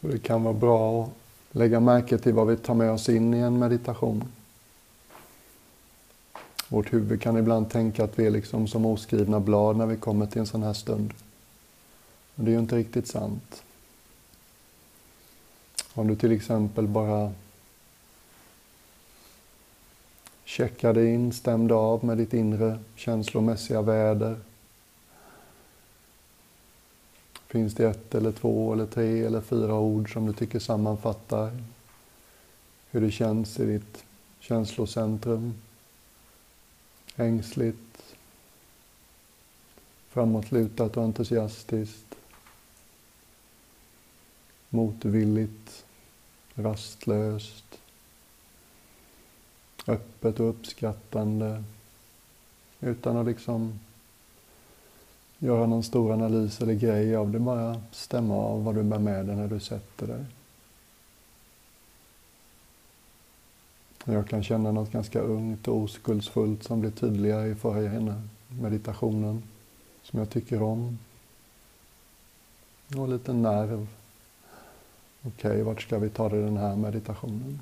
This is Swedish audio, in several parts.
Så det kan vara bra att lägga märke till vad vi tar med oss in i en meditation. Vårt huvud kan ibland tänka att vi är liksom som oskrivna blad när vi kommer till en sån här stund. Men det är ju inte riktigt sant. Om du till exempel bara checkade in, stämde av med ditt inre känslomässiga väder. Finns det ett eller två eller tre eller fyra ord som du tycker sammanfattar hur det känns i ditt känslocentrum? Ängsligt, framåtlutat och entusiastiskt, motvilligt, rastlöst, öppet och uppskattande? Utan att liksom göra någon stor analys eller grej av det. Bara stämma av vad du bär med dig när du sätter dig. Jag kan känna något ganska ungt och oskuldsfullt som blir tydligare i förra meditationen som jag tycker om. Och lite nerv. Okej, okay, vart ska vi ta det i den här meditationen?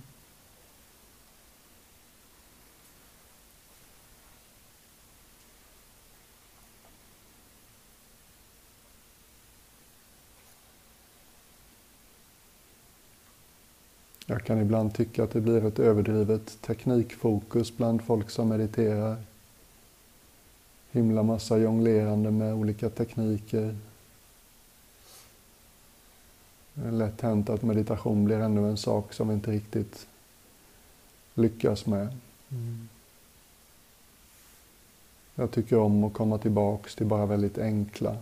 Jag kan ibland tycka att det blir ett överdrivet teknikfokus bland folk som mediterar. Himla massa jonglerande med olika tekniker. Det är lätt hänt att meditation blir ännu en sak som vi inte riktigt lyckas med. Mm. Jag tycker om att komma tillbaks till bara väldigt enkla,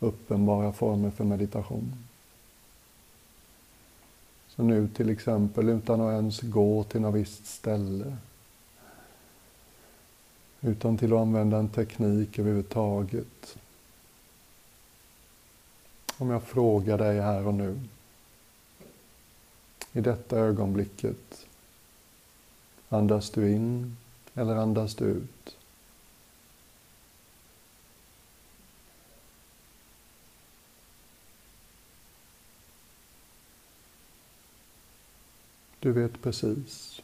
uppenbara former för meditation. Så nu till exempel utan att ens gå till något visst ställe. Utan till att använda en teknik överhuvudtaget. Om jag frågar dig här och nu. I detta ögonblicket. Andas du in eller andas du ut? Du vet precis.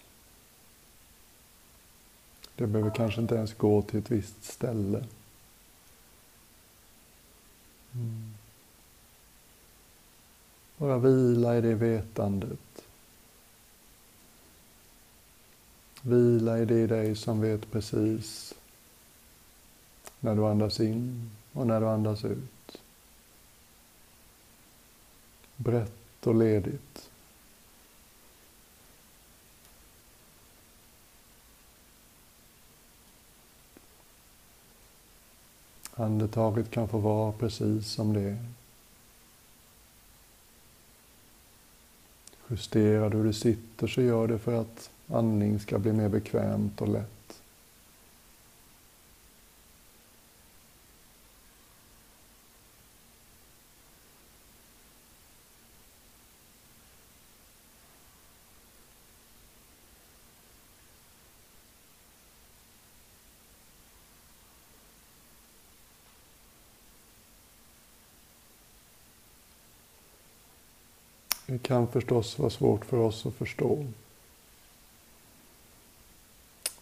Det behöver kanske inte ens gå till ett visst ställe. Mm. Bara vila i det vetandet. Vila i det i dig som vet precis när du andas in och när du andas ut. Brett och ledigt. Andetaget kan få vara precis som det är. Justerar du hur du sitter så gör det för att andning ska bli mer bekvämt och lätt. Det kan förstås vara svårt för oss att förstå.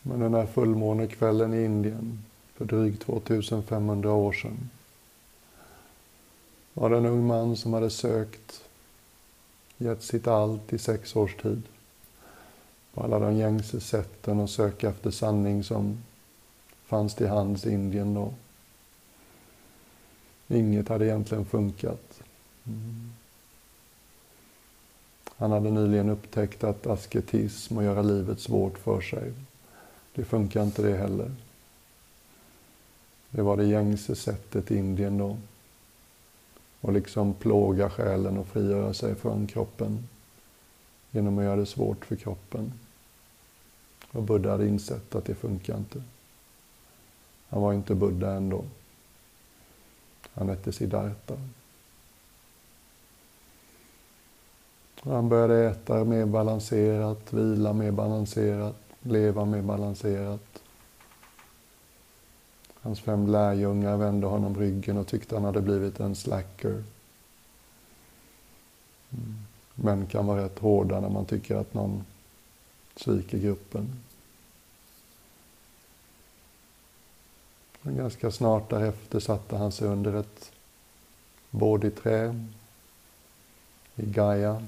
Men den här fullmånekvällen i Indien för drygt 2500 år sedan var det en ung man som hade sökt, gett sitt allt i sex års tid på alla de gängse sätten att söka efter sanning som fanns till hands i Indien då. Inget hade egentligen funkat. Mm. Han hade nyligen upptäckt att asketism och göra livet svårt för sig, det funkar inte det heller. Det var det gängse sättet i Indien då. Och liksom plåga själen och frigöra sig från kroppen genom att göra det svårt för kroppen. Och Buddha hade insett att det funkar inte. Han var inte Buddha ändå. Han hette Siddhartha. Han började äta mer balanserat, vila mer balanserat, leva mer balanserat. Hans fem lärjungar vände honom ryggen och tyckte han hade blivit en slacker. Mm. Män kan vara rätt hårda när man tycker att någon sviker gruppen. Men ganska snart därefter satte han sig under ett bodhiträ i Gaia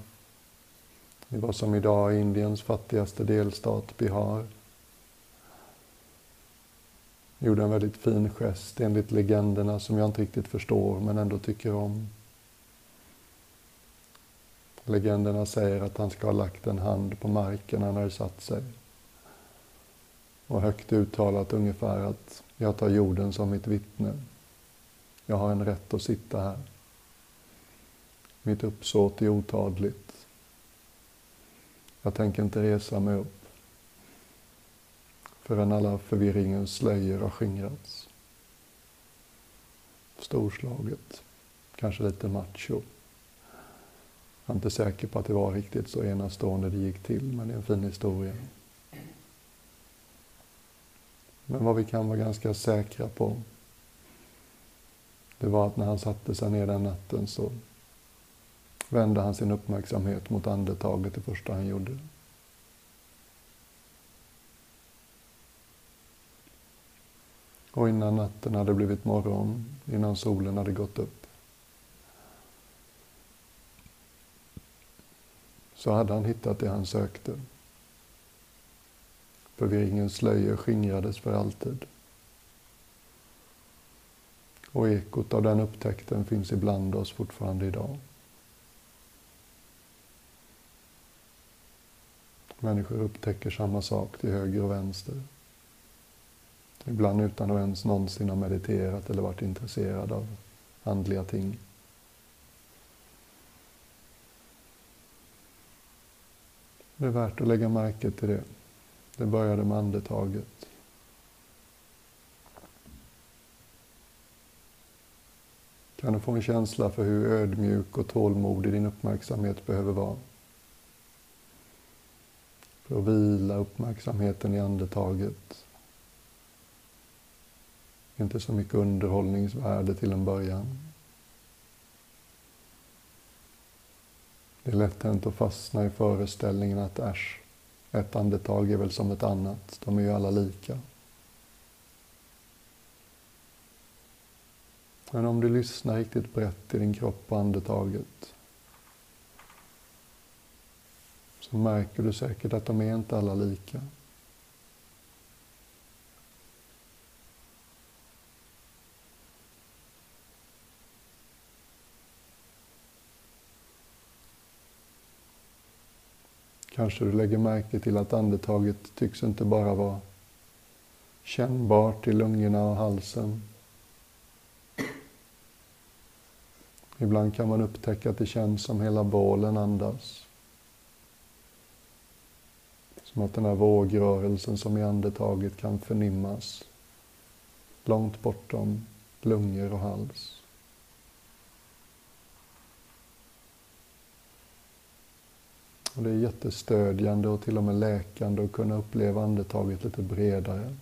i vad som idag är Indiens fattigaste delstat, Bihar. Gjorde en väldigt fin gest enligt legenderna som jag inte riktigt förstår men ändå tycker om. Legenderna säger att han ska ha lagt en hand på marken när han hade satt sig. Och högt uttalat ungefär att jag tar jorden som mitt vittne. Jag har en rätt att sitta här. Mitt uppsåt är otadligt. Jag tänker inte resa mig upp förrän alla förvirringens slöjor har skingrats. Storslaget, kanske lite macho. Jag är inte säker på att det var riktigt så enastående det gick till, men det är en fin historia. Men vad vi kan vara ganska säkra på, det var att när han satte sig ner den natten så vände han sin uppmärksamhet mot andetaget det första han gjorde. Och innan natten hade blivit morgon, innan solen hade gått upp, så hade han hittat det han sökte. Förvirringens slöjor skingrades för alltid. Och ekot av den upptäckten finns ibland oss fortfarande idag. Människor upptäcker samma sak till höger och vänster. Ibland utan att ens någonsin ha mediterat eller varit intresserad av andliga ting. Det är värt att lägga märke till det. Det började med andetaget. Kan du få en känsla för hur ödmjuk och tålmodig din uppmärksamhet behöver vara? För att vila uppmärksamheten i andetaget. Inte så mycket underhållningsvärde till en början. Det är lätt hänt att fastna i föreställningen att äsch, ett andetag är väl som ett annat, de är ju alla lika. Men om du lyssnar riktigt brett i din kropp och andetaget så märker du säkert att de är inte alla lika. Kanske du lägger märke till att andetaget tycks inte bara vara kännbart i lungorna och halsen. Ibland kan man upptäcka att det känns som hela bålen andas. Som att den här vågrörelsen som i andetaget kan förnimmas långt bortom lungor och hals. Och det är jättestödjande och till och med läkande att kunna uppleva andetaget lite bredare.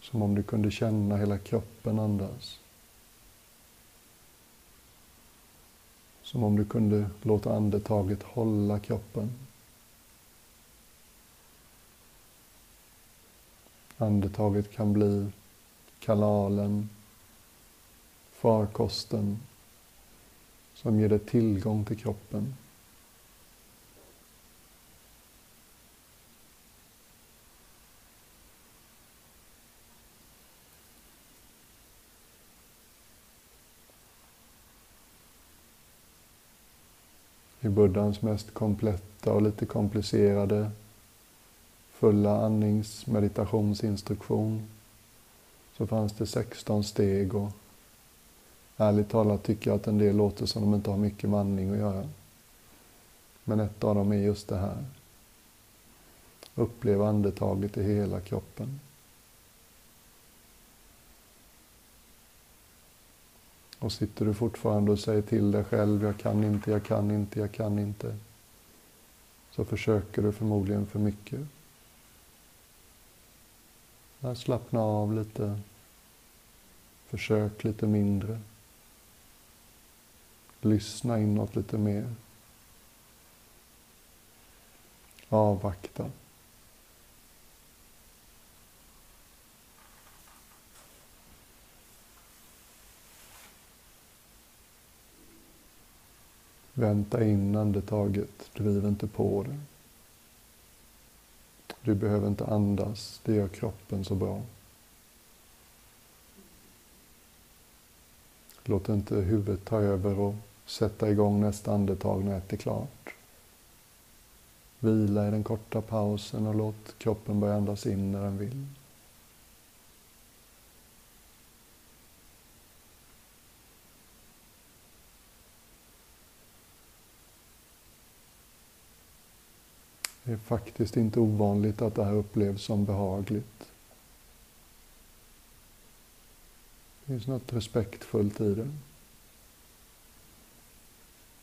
Som om du kunde känna hela kroppen andas. Som om du kunde låta andetaget hålla kroppen. Andetaget kan bli kanalen farkosten som ger dig tillgång till kroppen. Buddhans mest kompletta och lite komplicerade fulla andningsmeditationsinstruktion så fanns det 16 steg och Ärligt talat tycker jag att en del låter som de inte har mycket med andning att göra. Men ett av dem är just det här. Uppleva andetaget i hela kroppen. Och sitter du fortfarande och säger till dig själv, jag kan inte, jag kan inte, jag kan inte. Så försöker du förmodligen för mycket. Slappna av lite. Försök lite mindre. Lyssna inåt lite mer. Avvakta. Vänta in andetaget, driv inte på det. Du behöver inte andas, det gör kroppen så bra. Låt inte huvudet ta över och sätta igång nästa andetag när ett är klart. Vila i den korta pausen och låt kroppen börja andas in när den vill. Det är faktiskt inte ovanligt att det här upplevs som behagligt. Det finns något respektfullt i det.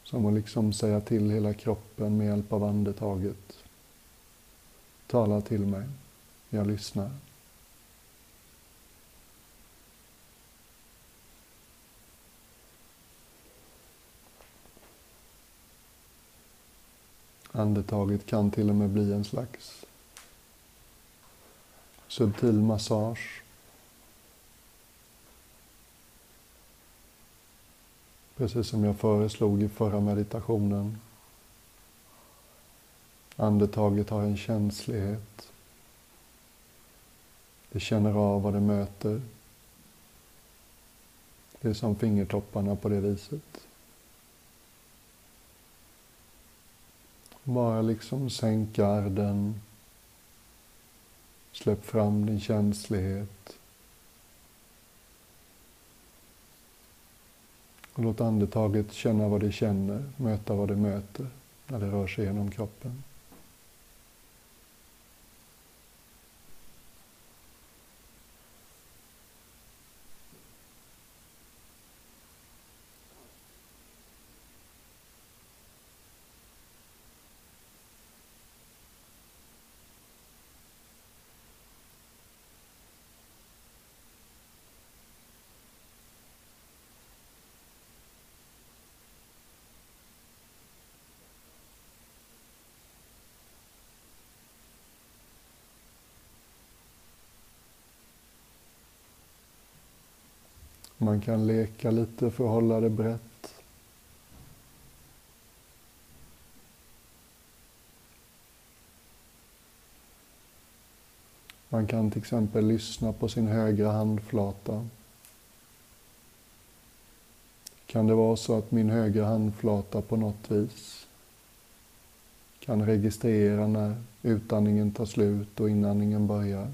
Som att liksom säga till hela kroppen med hjälp av andetaget. Tala till mig, jag lyssnar. Andetaget kan till och med bli en slags subtil massage. Precis som jag föreslog i förra meditationen. Andetaget har en känslighet. Det känner av vad det möter. Det är som fingertopparna på det viset. Bara liksom sänk garden. Släpp fram din känslighet. Och låt andetaget känna vad det känner, möta vad det möter när det rör sig genom kroppen. Man kan leka lite för att hålla det brett. Man kan till exempel lyssna på sin högra handflata. Kan det vara så att min högra handflata på något vis kan registrera när utandningen tar slut och inandningen börjar?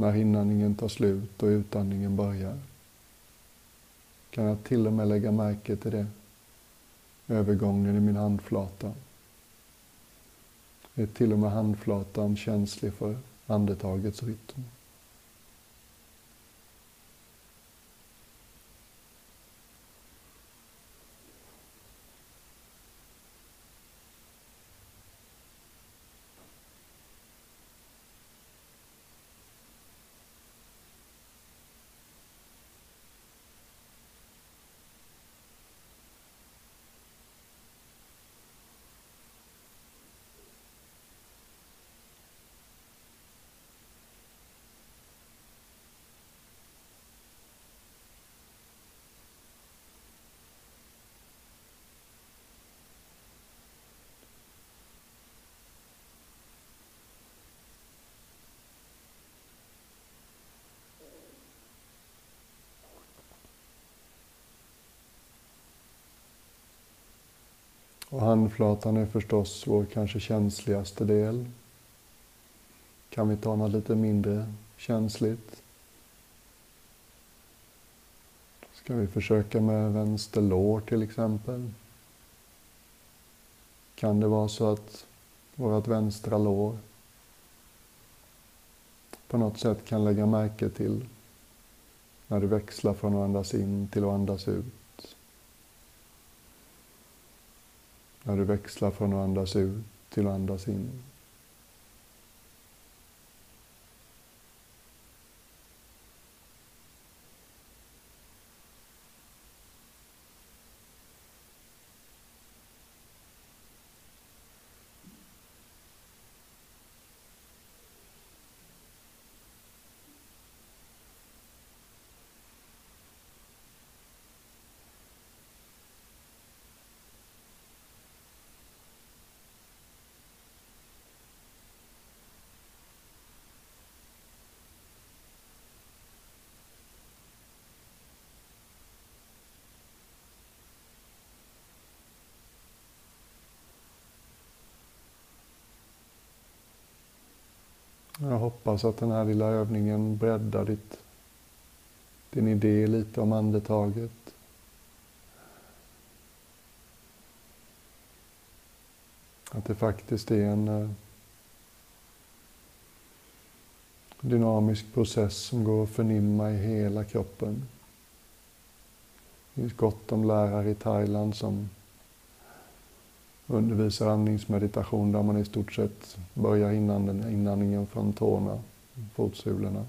När inandningen tar slut och utandningen börjar. Kan jag till och med lägga märke till det. Övergången i min handflata. Är till och med handflatan känslig för andetagets rytm. Och handflatan är förstås vår kanske känsligaste del. Kan vi ta något lite mindre känsligt? Ska vi försöka med vänster lår till exempel? Kan det vara så att vårt vänstra lår på något sätt kan lägga märke till när det växlar från att andas in till att andas ut? När du växlar från att andas ut till att andas in. Jag hoppas att den här lilla övningen breddar ditt, din idé lite om andetaget. Att det faktiskt är en eh, dynamisk process som går att förnimma i hela kroppen. Det finns gott om lärare i Thailand som undervisar andningsmeditation där man i stort sett börjar inandningen från tårna, fotsulorna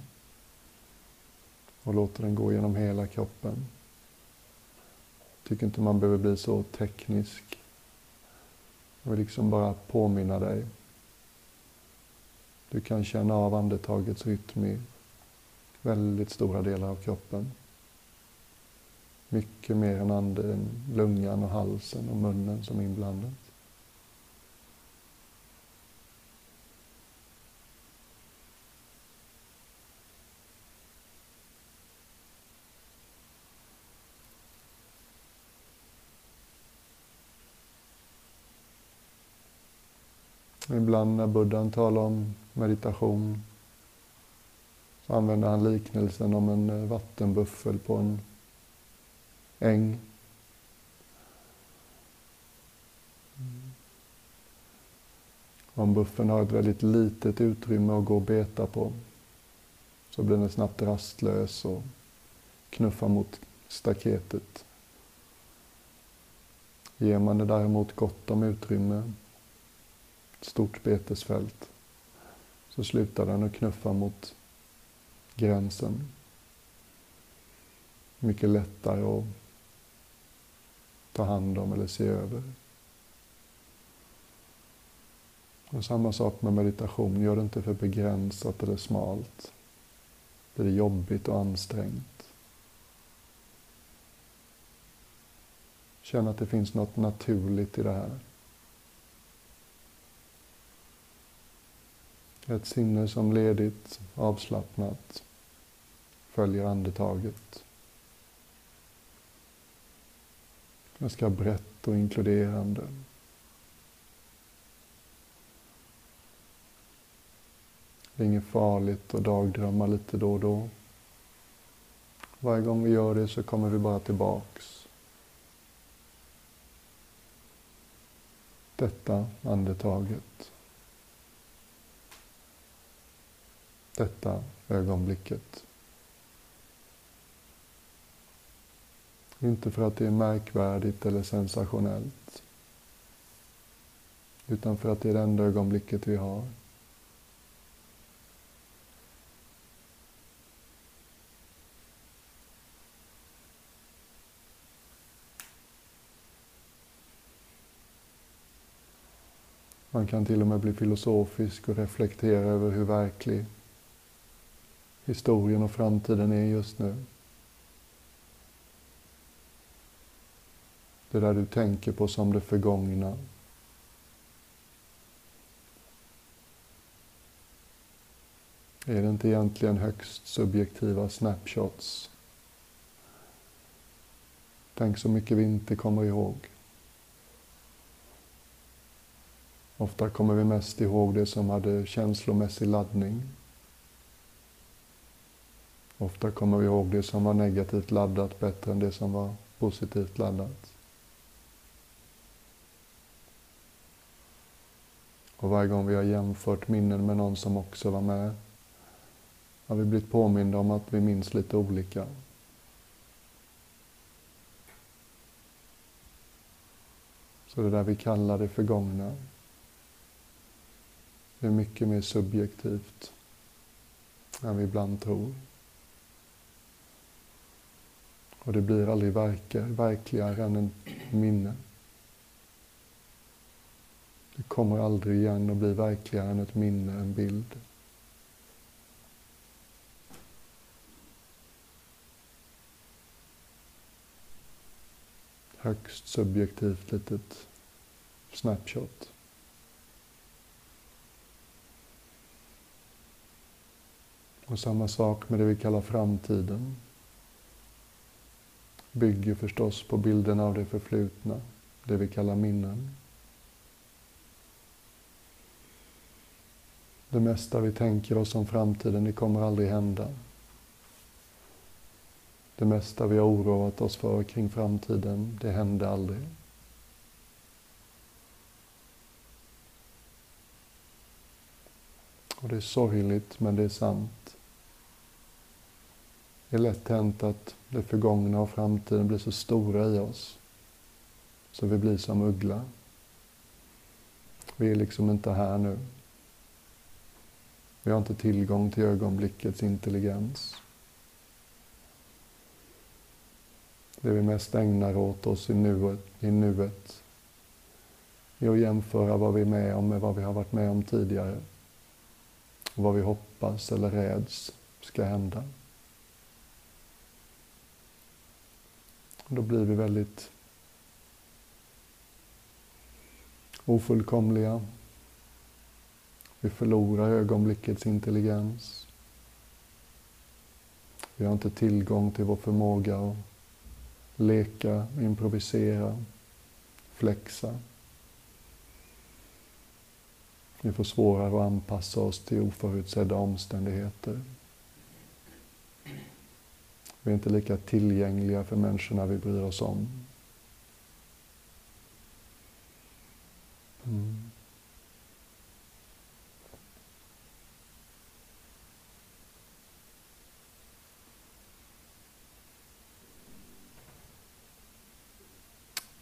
och låter den gå genom hela kroppen. Tycker inte man behöver bli så teknisk. Jag vill liksom bara påminna dig. Du kan känna av andetagets rytm i väldigt stora delar av kroppen. Mycket mer än anden, lungan och halsen och munnen som är inblandad. Ibland när buddhan talar om meditation så använder han liknelsen om en eh, vattenbuffel på en äng. Om buffeln har ett väldigt litet utrymme att gå och beta på så blir den snabbt rastlös och knuffar mot staketet. Ger man det däremot gott om utrymme stort betesfält så slutar den att knuffa mot gränsen. Mycket lättare att ta hand om eller se över. Och samma sak med meditation, gör det inte för begränsat eller smalt. Det är jobbigt och ansträngt. Känn att det finns något naturligt i det här. Ett sinne som ledigt, avslappnat, följer andetaget. Ganska brett och inkluderande. Det är inget farligt att dagdrömma lite då och då. Varje gång vi gör det så kommer vi bara tillbaks. Detta andetaget. Detta ögonblicket. Inte för att det är märkvärdigt eller sensationellt. Utan för att det är det enda ögonblicket vi har. Man kan till och med bli filosofisk och reflektera över hur verklig historien och framtiden är just nu. Det där du tänker på som det förgångna. Är det inte egentligen högst subjektiva snapshots? Tänk så mycket vi inte kommer ihåg. Ofta kommer vi mest ihåg det som hade känslomässig laddning. Ofta kommer vi ihåg det som var negativt laddat bättre än det som var positivt laddat. Och varje gång vi har jämfört minnen med någon som också var med har vi blivit påminda om att vi minns lite olika. Så det där vi kallar det förgångna, det är mycket mer subjektivt än vi ibland tror. Och det blir aldrig verkar, verkligare än en minne. Det kommer aldrig igen att bli verkligare än ett minne, en bild. Högst subjektivt litet snapshot. Och samma sak med det vi kallar framtiden bygger förstås på bilden av det förflutna, det vi kallar minnen. Det mesta vi tänker oss om framtiden, det kommer aldrig hända. Det mesta vi har oroat oss för kring framtiden, det hände aldrig. Och det är sorgligt, men det är sant. Det är lätt hänt att det förgångna och framtiden blir så stora i oss, så vi blir som uggla. Vi är liksom inte här nu. Vi har inte tillgång till ögonblickets intelligens. Det vi mest ägnar åt oss i nuet, i nuet är att jämföra vad vi är med om med vad vi har varit med om tidigare. Och vad vi hoppas eller räds ska hända. Då blir vi väldigt ofullkomliga. Vi förlorar ögonblickets intelligens. Vi har inte tillgång till vår förmåga att leka, improvisera, flexa. Vi får svårare att anpassa oss till oförutsedda omständigheter. Vi är inte lika tillgängliga för människorna vi bryr oss om. Mm.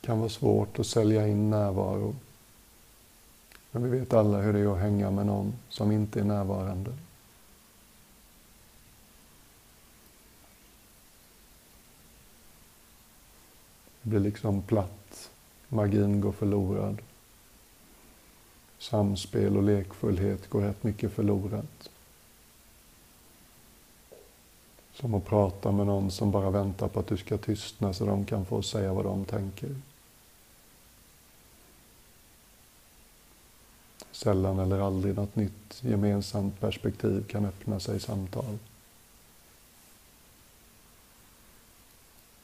Det kan vara svårt att sälja in närvaro. Men vi vet alla hur det är att hänga med någon som inte är närvarande. Blir liksom platt. Magin går förlorad. Samspel och lekfullhet går rätt mycket förlorat. Som att prata med någon som bara väntar på att du ska tystna så de kan få säga vad de tänker. Sällan eller aldrig något nytt gemensamt perspektiv kan öppna sig i samtal.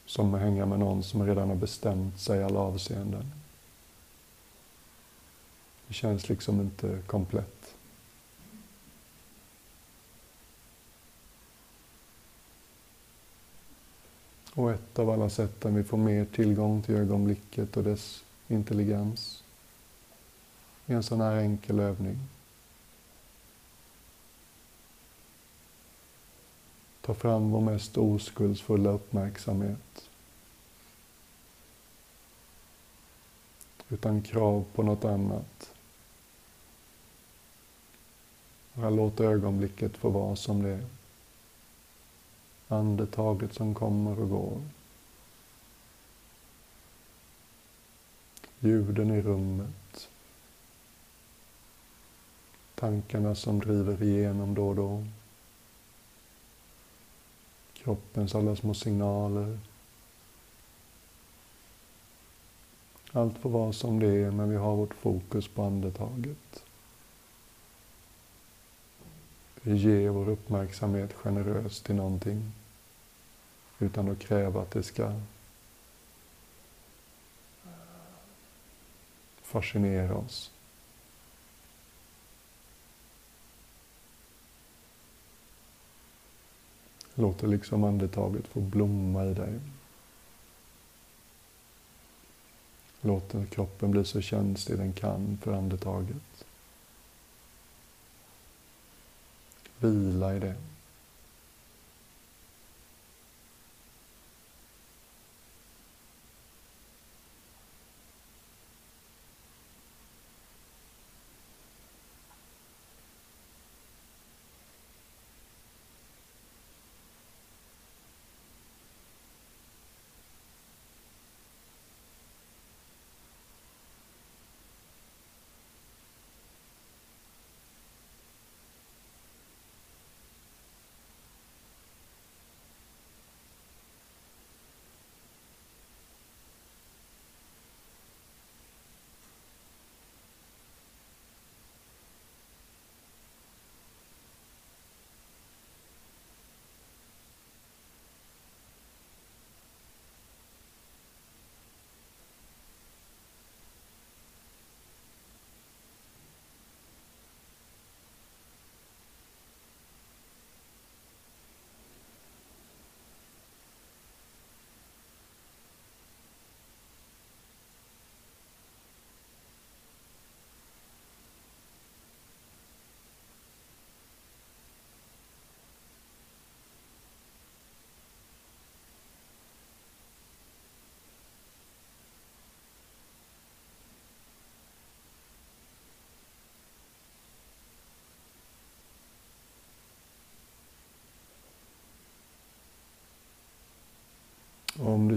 Som att hänga med någon som redan har bestämt sig i alla avseenden. Det känns liksom inte komplett. Och ett av alla sätten vi får mer tillgång till ögonblicket och dess intelligens är en sån här enkel övning. Ta fram vår mest oskuldsfulla uppmärksamhet. Utan krav på något annat. Bara låt ögonblicket få vara som det är. Andetaget som kommer och går. Ljuden i rummet. Tankarna som driver igenom då och då. Kroppens alla små signaler. Allt får vara som det är när vi har vårt fokus på andetaget. Vi ger vår uppmärksamhet generöst till någonting utan att kräva att det ska fascinera oss. Låter liksom andetaget få blomma i dig. Låter kroppen bli så känslig den kan för andetaget. Vila i det.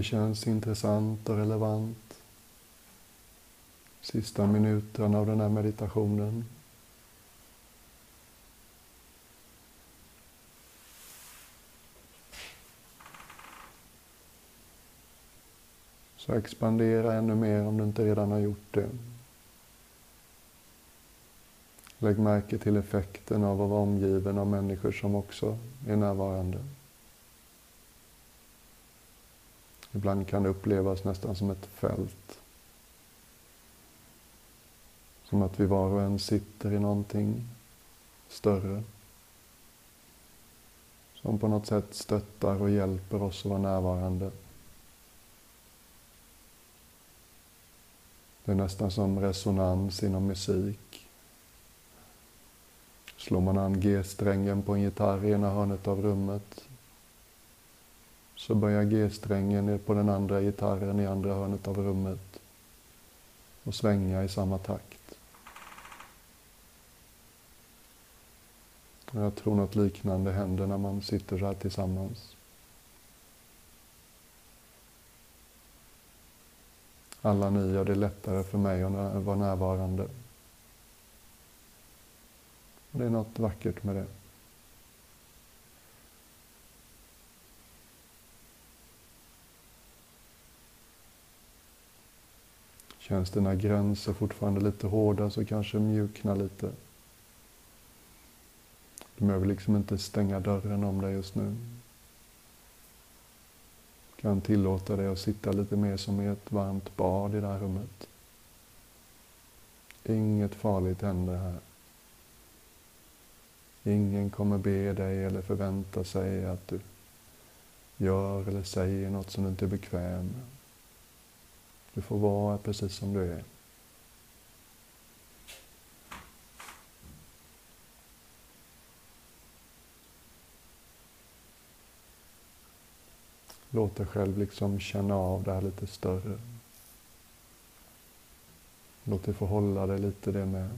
Det känns intressant och relevant, sista minuterna av den här meditationen, så expandera ännu mer om du inte redan har gjort det. Lägg märke till effekten av att vara omgiven av människor som också är närvarande. Ibland kan det upplevas nästan som ett fält. Som att vi var och en sitter i någonting större. Som på något sätt stöttar och hjälper oss att vara närvarande. Det är nästan som resonans inom musik. Slår man an G-strängen på en gitarr i ena hörnet av rummet så börjar G-strängen på den andra gitarren i andra hörnet av rummet och svänga i samma takt. Jag tror något liknande händer när man sitter så här tillsammans. Alla ni gör det lättare för mig att vara närvarande. Och Det är något vackert med det. Känns dina gränser fortfarande lite hårda så kanske mjukna lite. Du behöver liksom inte stänga dörren om dig just nu. Du kan tillåta dig att sitta lite mer som i ett varmt bad i det här rummet. Inget farligt händer här. Ingen kommer be dig eller förvänta sig att du gör eller säger något som du inte är bekväm med. Du får vara precis som du är. Låt dig själv liksom känna av det här lite större. Låt dig få hålla dig lite det med.